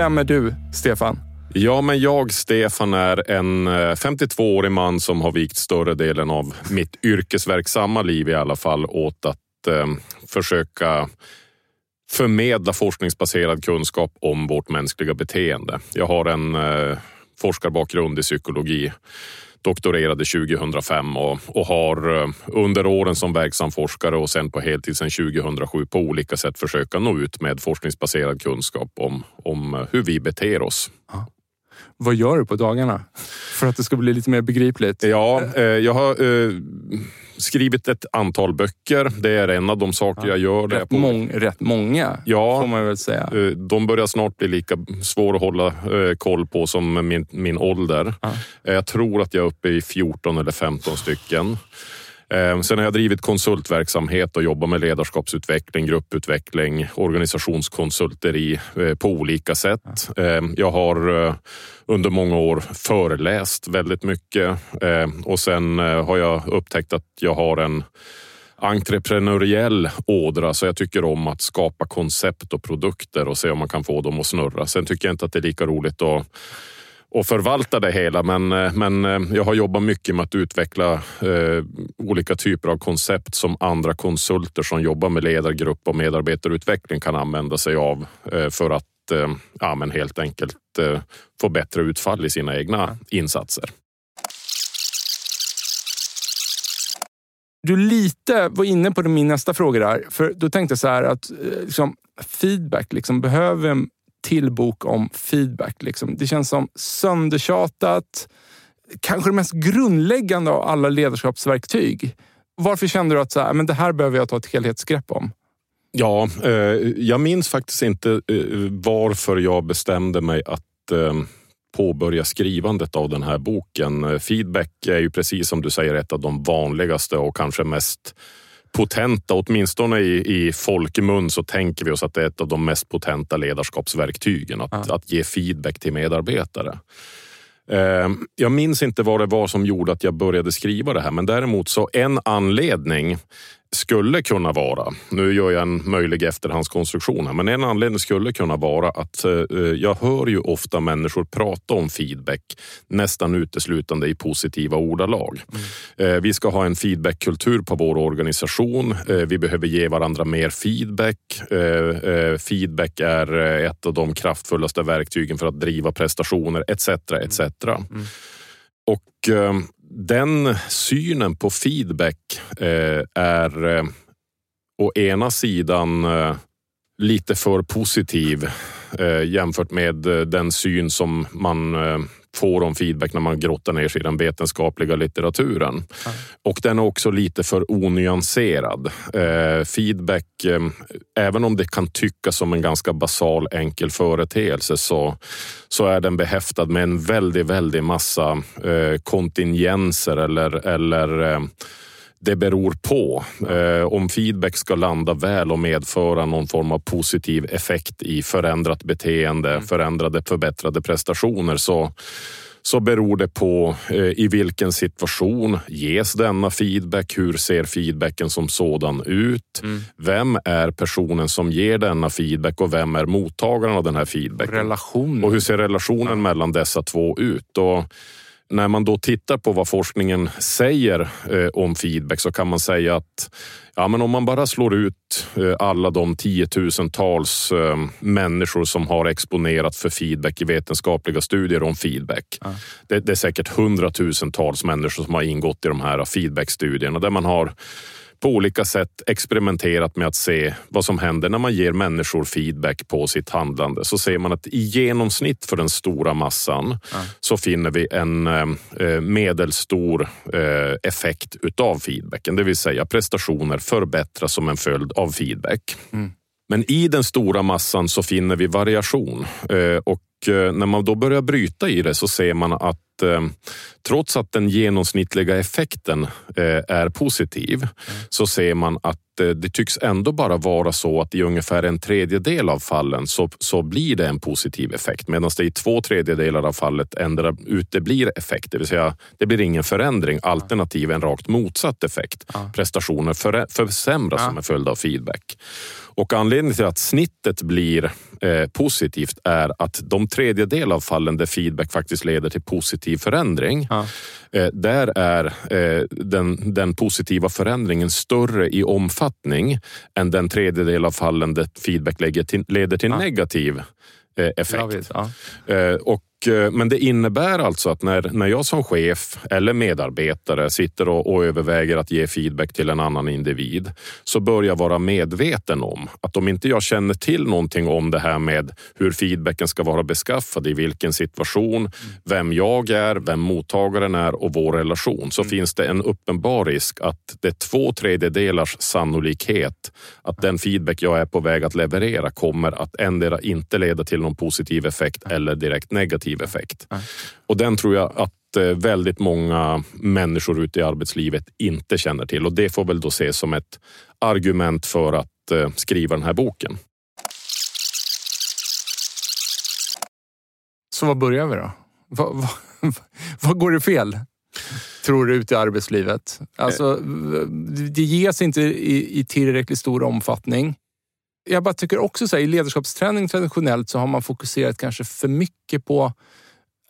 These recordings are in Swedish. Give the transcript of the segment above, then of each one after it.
Vem är du, Stefan? Ja, men jag, Stefan, är en eh, 52-årig man som har vikt större delen av mitt yrkesverksamma liv i alla fall åt att eh, försöka förmedla forskningsbaserad kunskap om vårt mänskliga beteende. Jag har en eh, forskarbakgrund i psykologi doktorerade 2005 och, och har eh, under åren som verksam forskare och sen på heltid sedan 2007 på olika sätt försöka nå ut med forskningsbaserad kunskap om, om hur vi beter oss. Ja. Vad gör du på dagarna för att det ska bli lite mer begripligt? Ja, eh, jag har eh, skrivit ett antal böcker. Det är en av de saker ja. jag gör. Rätt, på... mång, rätt många, ja, får man väl säga. Eh, de börjar snart bli lika svåra att hålla eh, koll på som min, min ålder. Ja. Eh, jag tror att jag är uppe i 14 eller 15 stycken. Eh, sen har jag drivit konsultverksamhet och jobbat med ledarskapsutveckling, grupputveckling, organisationskonsulteri eh, på olika sätt. Eh, jag har under många år föreläst väldigt mycket och sen har jag upptäckt att jag har en entreprenöriell ådra så jag tycker om att skapa koncept och produkter och se om man kan få dem att snurra. Sen tycker jag inte att det är lika roligt att och förvalta det hela. Men, eh, men eh, jag har jobbat mycket med att utveckla eh, olika typer av koncept som andra konsulter som jobbar med ledargrupp och medarbetarutveckling kan använda sig av eh, för att eh, ja, men helt enkelt eh, få bättre utfall i sina egna insatser. Du lite var inne på min nästa fråga där. För då tänkte jag så här att eh, liksom, feedback, liksom, behöver till bok om feedback. Liksom. Det känns som söndertjatat. Kanske det mest grundläggande av alla ledarskapsverktyg. Varför kände du att så här, ah, men det här behöver jag ta ett helhetsgrepp om? Ja, eh, jag minns faktiskt inte eh, varför jag bestämde mig att eh, påbörja skrivandet av den här boken. Eh, feedback är ju precis som du säger ett av de vanligaste och kanske mest potenta, åtminstone i, i folkmun så tänker vi oss att det är ett av de mest potenta ledarskapsverktygen. Att, ja. att ge feedback till medarbetare. Ehm, jag minns inte vad det var som gjorde att jag började skriva det här, men däremot så en anledning skulle kunna vara, nu gör jag en möjlig efterhandskonstruktion här, men en anledning skulle kunna vara att eh, jag hör ju ofta människor prata om feedback nästan uteslutande i positiva ordalag. Mm. Eh, vi ska ha en feedbackkultur på vår organisation. Eh, vi behöver ge varandra mer feedback. Feedback är ett av de kraftfullaste verktygen för att driva prestationer etc. etc. Mm. Och den synen på feedback eh, är eh, å ena sidan eh, lite för positiv eh, jämfört med eh, den syn som man eh, får om feedback när man grottar ner sig i den vetenskapliga litteraturen. Mm. Och den är också lite för onyanserad. Eh, feedback, eh, även om det kan tyckas som en ganska basal enkel företeelse så, så är den behäftad med en väldigt, väldigt massa eh, kontingenser eller, eller eh, det beror på. Eh, om feedback ska landa väl och medföra någon form av positiv effekt i förändrat beteende, mm. förändrade förbättrade prestationer så så beror det på eh, i vilken situation ges denna feedback? Hur ser feedbacken som sådan ut? Mm. Vem är personen som ger denna feedback och vem är mottagaren av den här feedbacken? Relation. Och hur ser relationen ja. mellan dessa två ut? Och när man då tittar på vad forskningen säger eh, om feedback så kan man säga att ja, men om man bara slår ut eh, alla de tiotusentals eh, människor som har exponerat för feedback i vetenskapliga studier om feedback. Ja. Det, det, är säkert hundratusentals människor som har ingått i de här feedbackstudierna där man har på olika sätt experimenterat med att se vad som händer när man ger människor feedback på sitt handlande. Så ser man att i genomsnitt för den stora massan ja. så finner vi en eh, medelstor eh, effekt utav feedbacken. Det vill säga prestationer förbättras som en följd av feedback. Mm. Men i den stora massan så finner vi variation eh, och eh, när man då börjar bryta i det så ser man att eh, trots att den genomsnittliga effekten eh, är positiv mm. så ser man att eh, det tycks ändå bara vara så att i ungefär en tredjedel av fallen så, så blir det en positiv effekt medan det i två tredjedelar av fallet ändrar, uteblir effekt. Det vill säga det blir ingen förändring alternativ en rakt motsatt effekt. Ja. Prestationer för, försämras ja. som en följd av feedback. Och anledningen till att snittet blir eh, positivt är att de tredjedel av fallen där feedback faktiskt leder till positiv förändring, ja. eh, där är eh, den, den positiva förändringen större i omfattning än den tredjedel av fallen där feedback till, leder till ja. negativ eh, effekt. Ja. Eh, och men det innebär alltså att när, när jag som chef eller medarbetare sitter och, och, överväger att ge feedback till en annan individ så bör jag vara medveten om att om inte jag känner till någonting om det här med hur feedbacken ska vara beskaffad, i vilken situation, vem jag är, vem mottagaren är och vår relation så mm. finns det en uppenbar risk att det är två tredjedelars sannolikhet att den feedback jag är på väg att leverera kommer att ändra inte leda till någon positiv effekt eller direkt negativ positiv effekt. Nej. Och den tror jag att eh, väldigt många människor ute i arbetslivet inte känner till och det får väl då ses som ett argument för att eh, skriva den här boken. Så vad börjar vi då? Vad, vad, vad går det fel? Tror du ute i arbetslivet? Alltså, det ges inte i, i tillräckligt stor omfattning jag bara tycker också så här, i ledarskapsträning traditionellt så har man fokuserat kanske för mycket på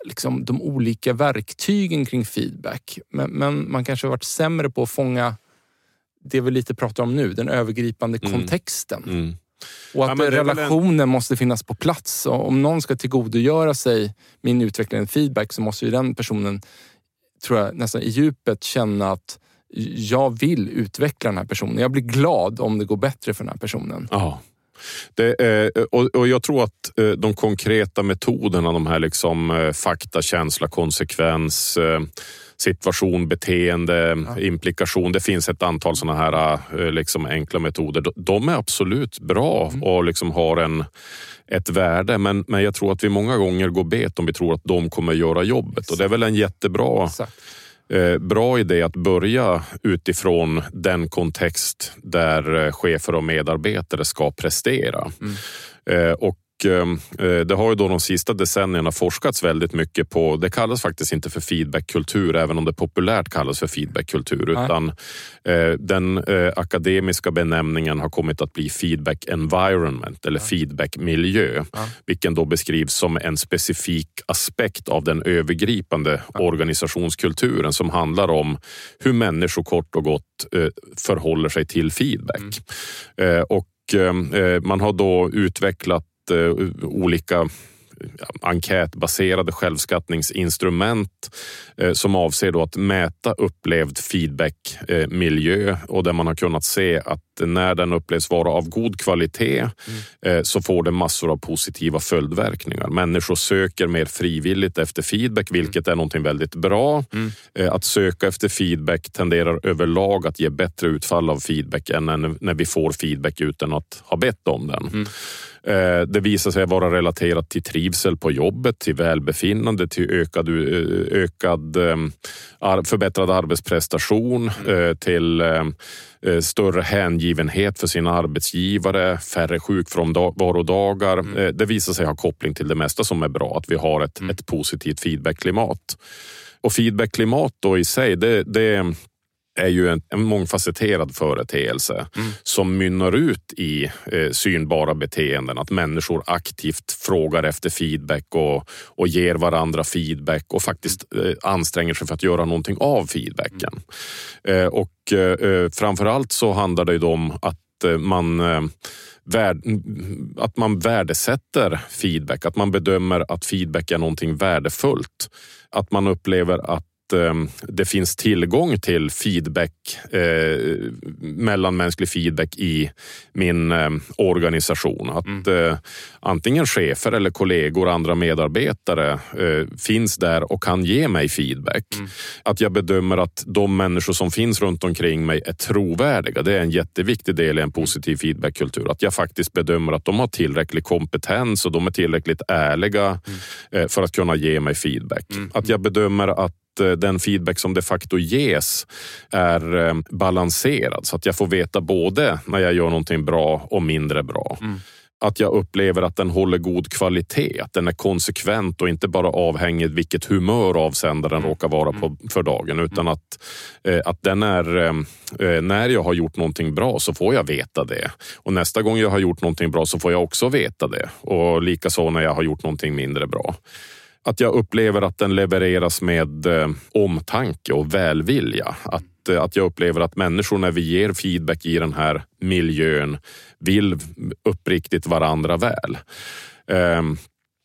liksom, de olika verktygen kring feedback. Men, men, man kanske har varit sämre på att fånga det vi lite pratar om nu, den övergripande mm. kontexten. Mm. Och att ja, relationen en... måste finnas på plats. Och om någon ska tillgodogöra sig min utveckling feedback så måste ju den personen, tror jag, nästan i djupet känna att jag vill utveckla den här personen. Jag blir glad om det går bättre för den här personen. Ja. Det, eh, och, jag tror att eh, de konkreta metoderna, de här liksom, eh, fakta, känsla, konsekvens, situation, beteende, ja. implikation. Det finns ett antal sådana här liksom enkla metoder. De är absolut bra mm. och liksom har en, ett värde. Men, men jag tror att vi många gånger går bet om vi tror att de kommer göra jobbet. Exakt. Och det är väl en jättebra Exakt bra idé att börja utifrån den kontext där eh, chefer och medarbetare ska prestera. Mm. Eh, och det har ju då de sista decennierna forskats väldigt mycket på, det kallas faktiskt inte för feedbackkultur, även om det populärt kallas för feedbackkultur, utan den akademiska benämningen har kommit att bli feedback environment eller feedbackmiljö, vilken då beskrivs som en specifik aspekt av den övergripande organisationskulturen som handlar om hur människor kort och gott förhåller sig till feedback. Mm. Och man har då utvecklat Eh, olika enkätbaserade självskattningsinstrument eh, som avser då att mäta upplevd feedbackmiljö och där man har kunnat se att när den upplevs vara av god kvalitet mm. så får det massor av positiva följdverkningar. Människor söker mer frivilligt efter feedback, vilket är någonting väldigt bra. Mm. Att söka efter feedback tenderar överlag att ge bättre utfall av feedback än när vi får feedback utan att ha bett om den. Eh, det visar sig vara relaterat till trivsel på jobbet, till välbefinnande, till ökad, eh, ökad förbättrad arbetsprestation, till större hängivenhet för sina arbetsgivare, färre sjukfrånvarodagar. Mm. Det visar sig ha koppling till det mesta som är bra, att vi har ett, mm. ett positivt feedbackklimat. Och feedbackklimat då i sig, det, det är ju en, en mångfacetterad företeelse mm. som mynnar ut i eh, synbara beteenden. Att människor aktivt frågar efter feedback och, och ger varandra feedback och faktiskt eh, anstränger sig för att göra någonting av feedbacken. Mm. Eh, och eh, framförallt så handlar det om att eh, man eh, att man värdesätter feedback, att man bedömer att feedback är någonting värdefullt. Att man upplever att eh, det finns tillgång till feedback, eh, mellanmänsklig feedback i min eh, organisation. Att mm. eh, antingen chefer eller kollegor, andra medarbetare eh, finns där och kan ge mig feedback. Mm. Att jag bedömer att de människor som finns runt omkring mig är trovärdiga. Det är en jätteviktig del i en positiv feedbackkultur. Att jag faktiskt bedömer att de har tillräcklig kompetens och de är tillräckligt ärliga mm. Eh, för att kunna ge mig feedback. Mm. Att jag bedömer att den feedback som de facto ges är eh, balanserad så att jag får veta både när jag gör någonting bra och mindre bra. Mm att jag upplever att den håller god kvalitet, att den är konsekvent och inte bara avhängig vilket humör avsändaren mm. råkar vara på mm. för dagen, utan mm. att, eh, att den är... Eh, när jag har gjort någonting bra så får jag veta det. Och nästa gång jag har gjort någonting bra så får jag också veta det. Och likaså när jag har gjort någonting mindre bra att jag upplever att den levereras med eh, omtanke och välvilja. Att, eh, att jag upplever att människor när vi ger feedback i den här miljön vill uppriktigt varandra väl. Eh,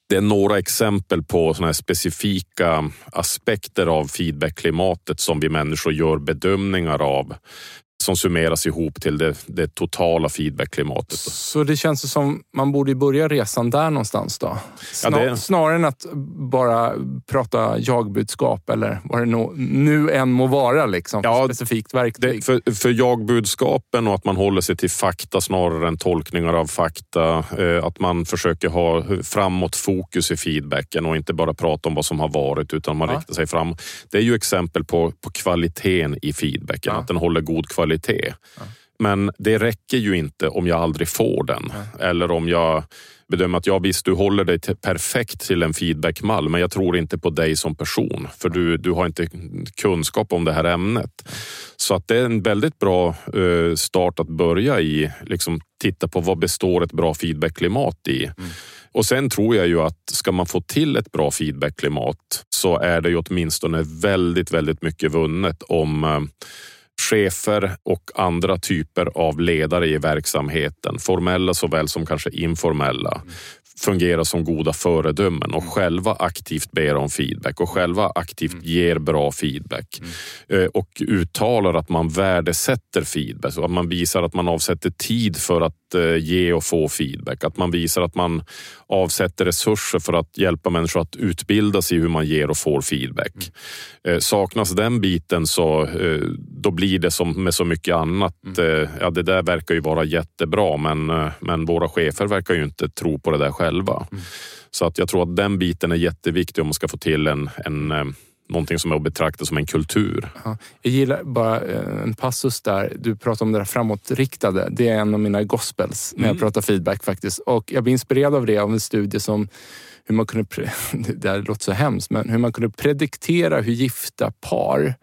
det är några exempel på såna specifika aspekter av feedbackklimatet som vi människor gör bedömningar av som summeras ihop till det, det totala feedbackklimatet. Så det känns som man borde börja resan där någonstans då? Snar, ja, det... Snarare än att bara prata jagbudskap eller vad det no, nu än må vara, liksom, ja, specifikt verktyg. Det, för, för jagbudskapen och att man håller sig till fakta snarare än tolkningar av fakta. Eh, att man försöker ha framåt fokus i feedbacken och inte bara prata om vad som har varit utan man ja. riktar sig fram. Det är ju exempel på, på kvaliteten i feedbacken, ja. att den håller god kvalitet kvalitet. Ja. Men det räcker ju inte om jag aldrig får den. Ja. Eller om jag bedömer att ja, visst, du håller dig till, perfekt till en feedbackmall, men jag tror inte på dig som person, för du, du har inte kunskap om det här ämnet. Så att det är en väldigt bra uh, start att börja i. Liksom, titta på vad består ett bra feedbackklimat i? Mm. Och sen tror jag ju att ska man få till ett bra feedbackklimat så är det ju åtminstone väldigt, väldigt mycket vunnet om uh, chefer och andra typer av ledare i verksamheten, formella såväl som kanske informella, fungera som goda föredömen och själva aktivt ber om feedback och själva aktivt mm. ger bra feedback. Mm. Eh, och uttalar att man värdesätter feedback och att man visar att man avsätter tid för att ge och få feedback. Att man visar att man avsätter resurser för att hjälpa människor att utbilda sig i hur man ger och får feedback. Mm. Eh, saknas den biten så då blir det som med så mycket annat. Mm. Ja, det där verkar ju vara jättebra men, men våra chefer verkar ju inte tro på det där själva. Mm. Så att jag tror att den biten är jätteviktig om man ska få till en, en eh, någonting som är att betrakta som en kultur. Ja, jag gillar bara eh, en passus där. Du pratar om det där framåtriktade. Det är en av mina gospels när jag mm. pratar feedback faktiskt. Och jag blir inspirerad av det av en studie som hur man kunde, det här låter så hemskt, men hur man kunde prediktera hur gifta par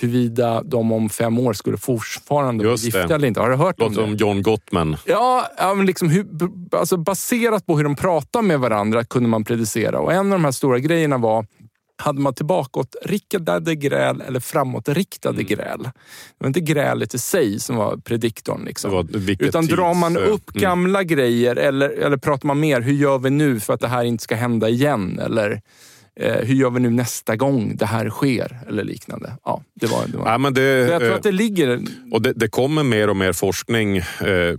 huruvida de om fem år skulle fortfarande vara gifta eller inte. Har du hört Låter om det? John Gottman. Ja, men liksom hur, alltså baserat på hur de pratar med varandra kunde man predicera. Och en av de här stora grejerna var hade man tillbakåtriktade gräl eller framåtriktade mm. gräl? Det var inte grälet i sig som var prediktorn. Liksom. Utan tids, drar man upp mm. gamla grejer eller, eller pratar man mer, hur gör vi nu för att det här inte ska hända igen? Eller, eh, hur gör vi nu nästa gång det här sker? Eller liknande. Ja, det var, det var. Ja, men det, jag tror eh, att det ligger... Och det, det kommer mer och mer forskning eh,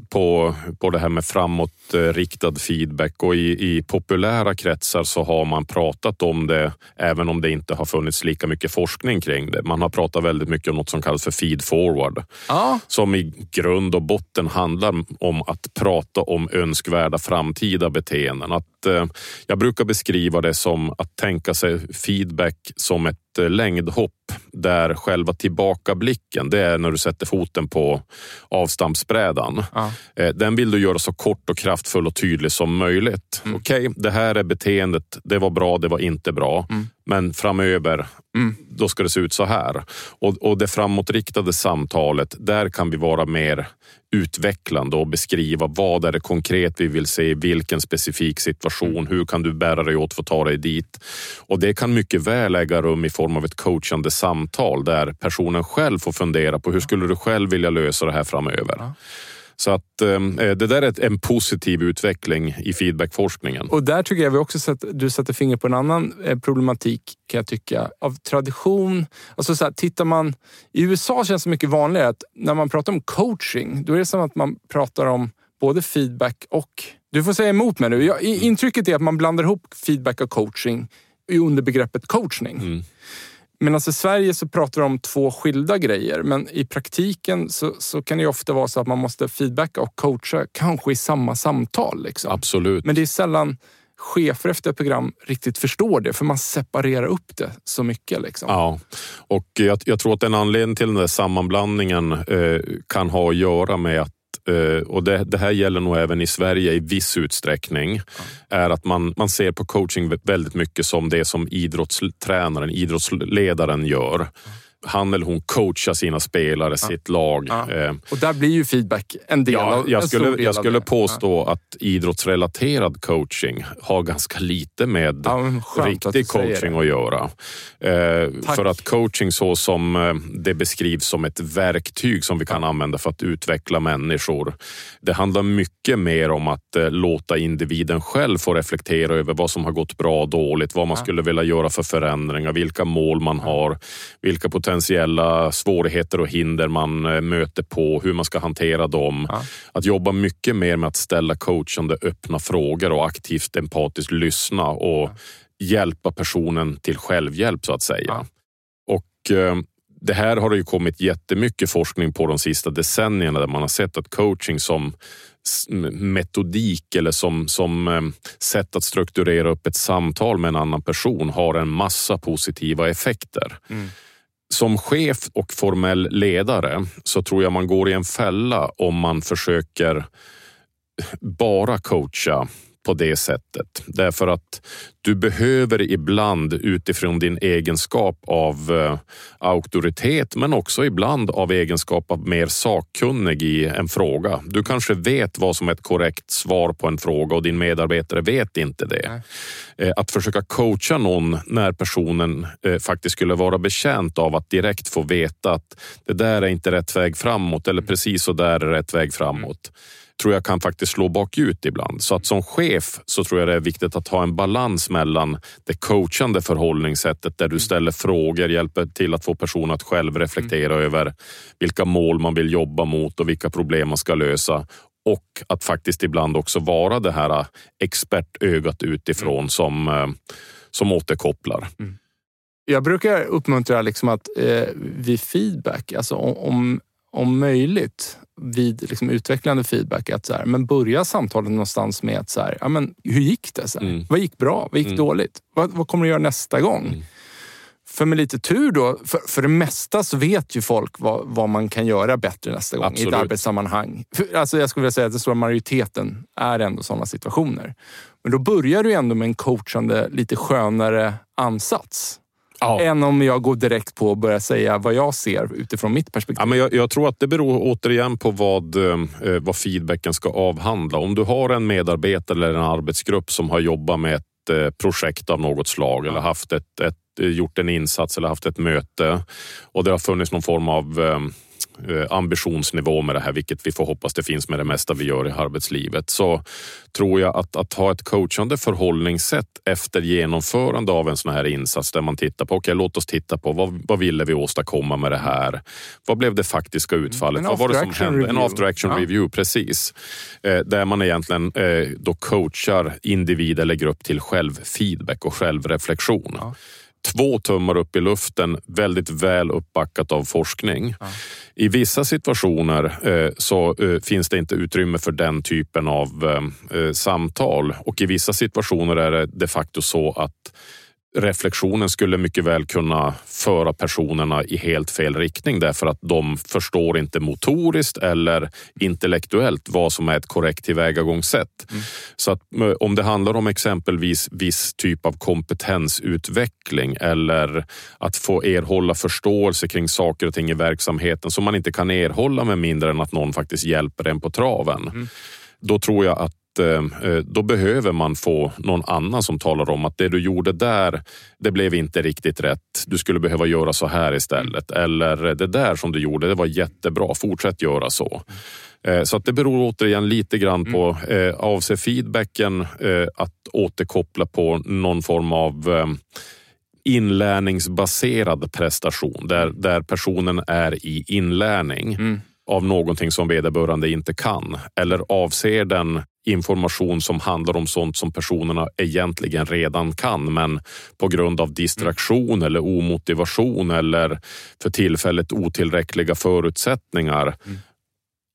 på, på det här med framåtriktad feedback och i, i populära kretsar så har man pratat om det även om det inte har funnits lika mycket forskning kring det. Man har pratat väldigt mycket om något som kallas för feed forward Ja, som i grund och botten handlar om att prata om önskvärda framtida beteenden. Att, eh, Eh, jag brukar beskriva det som att tänka sig feedback som ett eh, längdhopp där själva tillbakablicken, det är när du sätter foten på avstampsbrädan. Ja. Eh, Den vill du göra så kort och kraftfull och tydlig som möjligt. Okej, det här är beteendet. Det var bra, det var inte bra. Men framöver, då ska det se ut så här. Och, och det framåtriktade samtalet, där kan vi vara mer utvecklande och beskriva vad är det konkret vi vill se i vilken specifik situation. Hur kan du bära dig åt för att ta dig dit? Och det kan mycket väl äga rum i form av ett coachande samtal där personen själv får fundera på hur skulle du själv vilja lösa det här framöver? Så att eh, det där är en positiv utveckling i feedbackforskningen. Och där tycker jag vi också sett, du sätter fingret på en annan eh, problematik kan jag tycka. Av tradition. Alltså så här, tittar man, I USA känns det mycket vanligare att när man pratar om coaching, då är det som att man pratar om både feedback och... Du får säga emot mig nu. Jag, i- intrycket är att man blandar ihop feedback och coaching under begreppet coachning. Men alltså i Sverige så pratar de om två skilda grejer, men i praktiken så, så kan det ju ofta vara så att man måste feedbacka och coacha, kanske i samma samtal. Liksom. Absolut. Men det är sällan chefer efter ett program riktigt förstår det, för man separerar upp det så mycket. Liksom. Ja, och jag, jag tror att en anledning till den där sammanblandningen eh, kan ha att göra med att och det, det här gäller nog även i Sverige i viss utsträckning, är att man, man ser på coaching väldigt mycket som det som idrottstränaren, idrottsledaren gör. Han eller hon coachar sina spelare, sitt lag. Ja. Eh, Och där blir ju feedback en del Ja, av, jag skulle, del jag skulle påstå att idrottsrelaterad coaching har ganska lite med Ja, att riktig säger coaching att göra. Eh, för att coaching så som eh, det beskrivs som ett verktyg som vi kan använda för att utveckla människor. Det handlar mycket mer om att eh, låta individen själv få reflektera över vad som har gått bra och dåligt, vad man skulle vilja göra för förändringar, vilka mål man har, vilka potentiella svårigheter och hinder man eh, möter på, hur man ska hantera dem. Att jobba mycket mer med att ställa coachande öppna frågor och aktivt empatiskt lyssna och hjälpa personen till självhjälp så att säga. Ja. Och eh, det här har det ju kommit jättemycket forskning på de sista decennierna där man har sett att coaching som metodik eller som, som eh, sätt att strukturera upp ett samtal med en annan person har en massa positiva effekter. Som chef och formell ledare så tror jag man går i en fälla om man försöker bara coacha på det sättet. Därför att du behöver ibland utifrån din egenskap av eh, auktoritet men också ibland av egenskap av mer sakkunnig i en fråga. Du kanske vet vad som är ett korrekt svar på en fråga och din medarbetare vet inte det. Eh, Att försöka coacha någon när personen eh, faktiskt skulle vara bekänt av att direkt få veta att det där är inte rätt väg framåt eller precis så där är rätt väg framåt tror jag kan faktiskt slå bakut ibland. Så att som chef så tror jag det är viktigt att ha en balans mellan det coachande förhållningssättet där du ställer frågor, hjälper till att få personen att själv reflektera över vilka mål man vill jobba mot och vilka problem man ska lösa. Och att faktiskt ibland också vara det här expertögat utifrån som, eh, som återkopplar. Jag brukar uppmuntra liksom att eh, vid feedback, alltså om, om möjligt vid liksom utvecklande feedback, att så här, men börja samtalet någonstans med att så här, ja, men, hur gick det? Så? Mm. Vad gick bra? Vad gick dåligt? Vad, vad kommer du göra nästa gång? Mm. För med lite tur då, för, för det mesta så vet ju folk vad, vad man kan göra bättre nästa gång i Absolut. ett arbetssammanhang. Alltså jag skulle vilja säga att den stora majoriteten är ändå sådana situationer. Men då börjar du ändå med en coachande, lite skönare ansats. Ja. Än om jag går direkt på och börjar säga vad jag ser utifrån mitt perspektiv. Ja, men jag, jag tror att det beror återigen på vad, eh, vad feedbacken ska avhandla. Om du har en medarbetare eller en arbetsgrupp som har jobbat med ett eh, projekt av något slag eller haft ett, ett, eh, gjort en insats eller haft ett möte och det har funnits någon form av eh, ambitionsnivå med det här, vilket vi får hoppas det finns med det mesta vi gör i arbetslivet, så tror jag att, att ha ett coachande förhållningssätt efter genomförande av en sån här insats där man tittar på, okej okay, låt oss titta på vad, vad ville vi åstadkomma med det här? Vad blev det faktiska mm. utfallet? vad var det som hände? Review. En after action ja. review, precis. Eh, där man egentligen eh, då coachar individ eller grupp till självfeedback och självreflektion. Ja två tummar upp i luften, väldigt väl uppbackat av forskning. Ja. I vissa situationer eh, så eh, finns det inte utrymme för den typen av eh, eh samtal och i vissa situationer är det de facto så att reflektionen skulle mycket väl kunna föra personerna i helt fel riktning därför att de förstår inte motoriskt eller intellektuellt vad som är ett korrekt tillvägagångssätt. Mm. Så att eh, om det handlar om exempelvis viss typ av kompetensutveckling eller att få erhålla förståelse kring saker och ting i verksamheten som man inte kan erhålla med mindre än att någon faktiskt hjälper en på traven. Mm. Då tror jag att Eh, eh, då behöver man få någon annan som talar om att det du gjorde där, det blev inte riktigt rätt. Du skulle behöva göra så här istället. Eller det där som du gjorde, det var jättebra. Fortsätt göra så. Eh, så att det beror återigen lite grann på, mm. avser feedbacken att återkoppla på någon form av inlärningsbaserad prestation där, där personen är i inlärning. Mm av någonting som vederbörande inte kan? Eller avser den information som handlar om sånt som personerna egentligen redan kan men på grund av distraktion mm. eller omotivation eller för tillfället otillräckliga förutsättningar mm.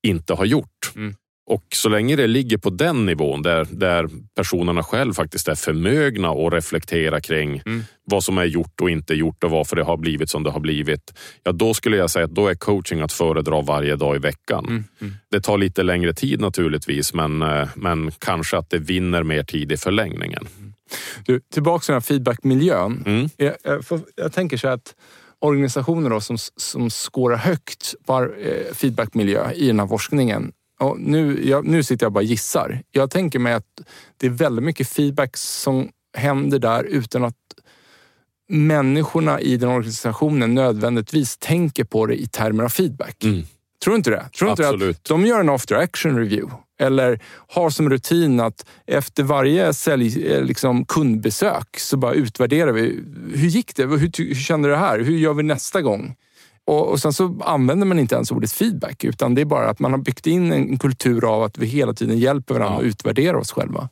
inte har gjort. Mm. Och så länge det ligger på den nivån där, där personerna själv faktiskt är förmögna att reflektera kring mm. vad som är gjort och inte gjort och varför det har blivit som det har blivit. Ja, då skulle jag säga att då är coaching att föredra varje dag i veckan. Mm. Mm. Det tar lite längre tid naturligtvis, men, eh, men kanske att det vinner mer tid i förlängningen. Du, tillbaka till den här feedbackmiljön. Mm. Jag, jag, jag tänker så att organisationer då som, som skårar högt på eh, feedbackmiljö i den här forskningen och nu, jag, nu sitter jag bara och gissar. Jag tänker mig att det är väldigt mycket feedback som händer där utan att människorna i den organisationen nödvändigtvis tänker på det i termer av feedback. Mm. Tror du inte det? Tror inte Absolut. att de gör en after action review eller har som rutin att efter varje sälj, eh, liksom kundbesök så bara utvärderar vi. Hur gick det? Hur, hur kände du det här? Hur gör vi nästa gång? Och, och sen så använder man inte ens ordet feedback, utan det är bara att man har byggt in en kultur av att vi hela tiden hjälper varandra ja. att utvärdera oss själva.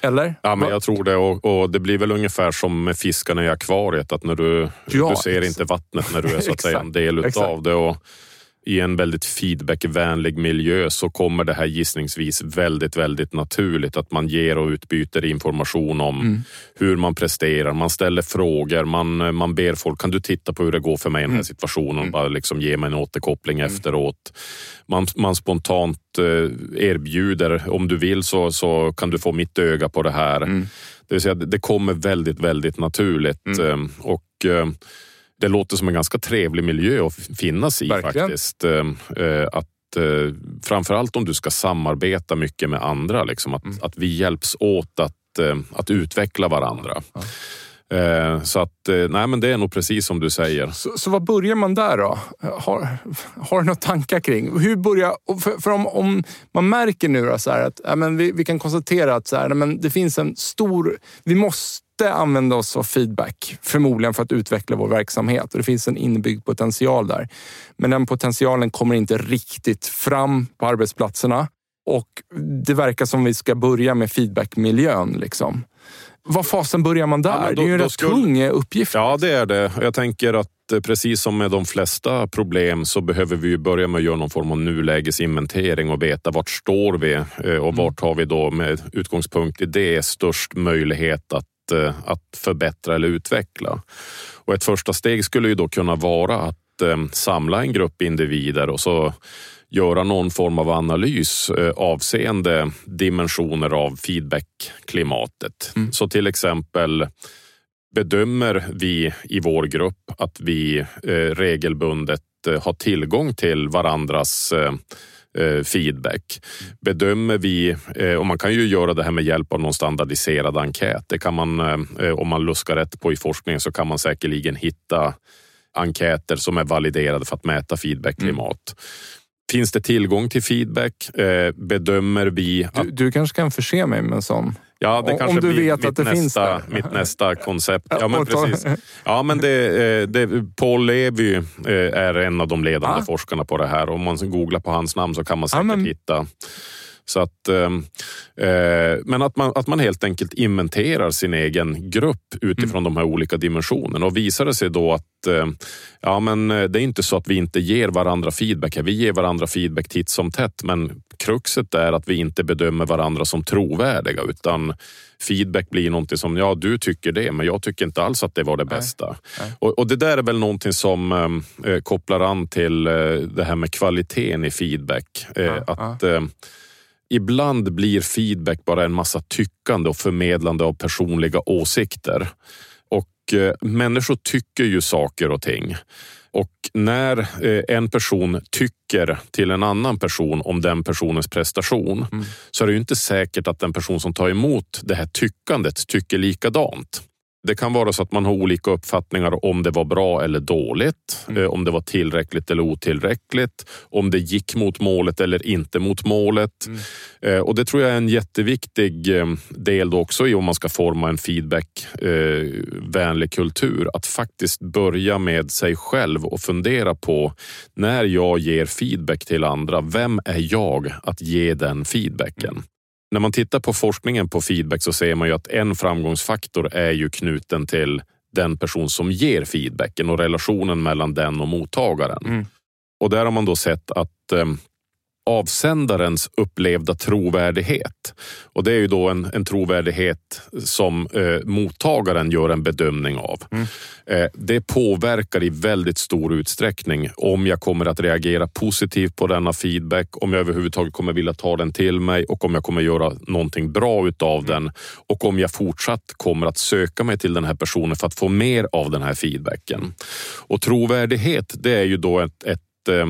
Eller? Ja, men jag tror det. Och, och, det blir väl ungefär som med fiskarna i akvariet. Att när du, ja, du ser exakt. inte vattnet när du är så att säga en del utav det. Och i en väldigt feedbackvänlig miljö så kommer det här gissningsvis väldigt, väldigt naturligt att man ger och utbyter information om mm. hur man presterar. Man ställer frågor, man, man ber folk, kan du titta på hur det går för mig i den här mm. situationen? Mm. Bara liksom ge mig en återkoppling mm. efteråt. Man, man spontant eh, erbjuder, om du vill så, så kan du få mitt öga på det här. Mm. Det vill säga, det kommer väldigt, väldigt naturligt. Mm. Ehm, och eh, det låter som en ganska trevlig miljö att finnas i Verkligen. faktiskt. Ehm, eh, att eh, framförallt om du ska samarbeta mycket med andra, liksom, att, mm. att vi hjälps åt att, eh, att utveckla varandra. Ja. Så att, nej men det är nog precis som du säger. Så, så vad börjar man där då? Har, har du några tankar kring? Hur börjar, för, för om, om, man märker nu då så att ja, men vi, vi kan konstatera att så här, men det finns en stor... Vi måste måste använda oss av feedback, förmodligen för att utveckla vår verksamhet. Och det finns en inbyggd potential där. Men den potentialen kommer inte riktigt fram på arbetsplatserna. Och det verkar som vi ska börja med feedbackmiljön. Liksom. Vad fasen börjar man där? Ja, då, det är ju en rätt skulle... tung uppgift. Ja, det är det. Jag tänker att eh, precis som med de flesta problem så behöver vi börja med att göra någon form av nulägesinventering och veta vart står vi eh, och vart har vi då med utgångspunkt i det störst möjlighet att Eh, att, förbättra eller utveckla. Och ett första steg skulle ju då kunna vara att eh, samla en grupp individer och så göra någon form av analys eh, avseende dimensioner av feedbackklimatet. Mm. Så till exempel bedömer vi i vår grupp att vi regelbundet har tillgång till varandras feedback. Bedömer vi, eh, och man kan ju göra det här med hjälp av någon standardiserad enkät. Det kan man, eh, om man luskar rätt på i forskningen så kan man säkerligen hitta enkäter som är validerade för att mäta feedbackklimat. Mm. Finns det tillgång till feedback? Eh, bedömer vi... Att... Du, du kanske kan förse mig med en sån? Ja, det kanske om du blir vet mitt, att det nästa, finns där. mitt nästa koncept. Ja, men precis. Ja, men det, eh, det, Paul Levy eh, är en av de ledande ah. forskarna på det här. Om man googlar på hans namn så kan man säkert ah, men... hitta så att, ehm, eh, men att man, att man helt enkelt inventerar sin egen grupp utifrån mm. de här olika dimensionerna. Och visar det sig då att eh, ja, men eh, det är inte så att vi inte ger varandra feedback. Vi ger varandra feedback titt som tätt, men kruxet är att vi inte bedömer varandra som trovärdiga utan feedback blir någonting som, ja du tycker det, men jag tycker inte alls att det var det bästa. Nej. Och, och, det där är väl någonting som eh, eh kopplar an till eh, det här med kvaliteten i feedback. Eh, ja, att ja Ibland blir feedback bara en massa tyckande och förmedlande av personliga åsikter. Och eh, människor tycker ju saker och ting. Och när eh, en person tycker till en annan person om den personens prestation mm. så är det ju inte säkert att den person som tar emot det här tyckandet tycker likadant. Det kan vara så att man har olika uppfattningar om det var bra eller dåligt, mm. Eh, om det var tillräckligt eller otillräckligt, om det gick mot målet eller inte mot målet. Mm. Eh, och Det tror jag är en jätteviktig eh, del också i om man ska forma en feedbackvänlig kultur. Att faktiskt börja med sig själv och fundera på när jag ger feedback till andra, vem är jag att ge den feedbacken? När man tittar på forskningen på feedback så ser man ju att en framgångsfaktor är ju knuten till den person som ger feedbacken och relationen mellan den och mottagaren. Mm. Och där har man då sett att eh, avsändarens upplevda trovärdighet. Och det är ju då en, en trovärdighet som eh, mottagaren gör en bedömning av. Mm. Eh, det påverkar i väldigt stor utsträckning om jag kommer att reagera positivt på denna feedback, om jag överhuvudtaget kommer vilja ta den till mig och om jag kommer göra någonting bra utav mm. den och om jag fortsatt kommer att söka mig till den här personen för att få mer av den här feedbacken. Och trovärdighet, det är ju då ett, ett eh,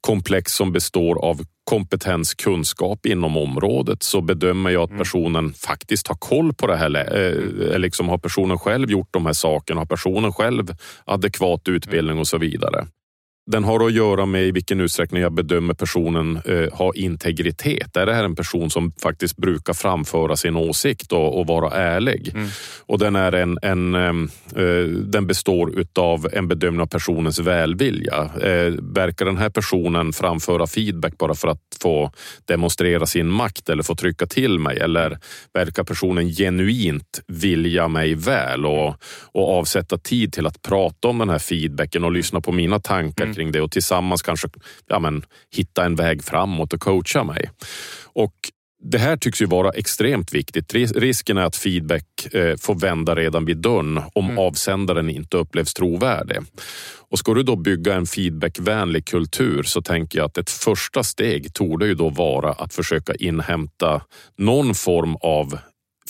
komplex som består av kompetens, kunskap inom området så bedömer jag att mm. personen faktiskt har koll på det här. Eh, liksom har personen själv gjort de här sakerna? Har personen själv adekvat utbildning och så vidare? Den har att göra med i vilken utsträckning jag bedömer personen eh, ha integritet. Är det här en person som faktiskt brukar framföra sin åsikt och, och vara ärlig? Mm. Och den, är en, en eh, den består av en bedömning av personens välvilja. Eh, verkar den här personen framföra feedback bara för att få demonstrera sin makt eller få trycka till mig? Eller verkar personen genuint vilja mig väl och, och avsätta tid till att prata om den här feedbacken och lyssna på mina tankar mm kring det och tillsammans kanske ja, men, hitta en väg framåt och coacha mig. Och det här tycks ju vara extremt viktigt. Risken är att feedback eh, får vända redan vid dörren om mm. avsändaren inte upplevs trovärdig. Och ska du då bygga en feedbackvänlig kultur så tänker jag att ett första steg torde ju då vara att försöka inhämta någon form av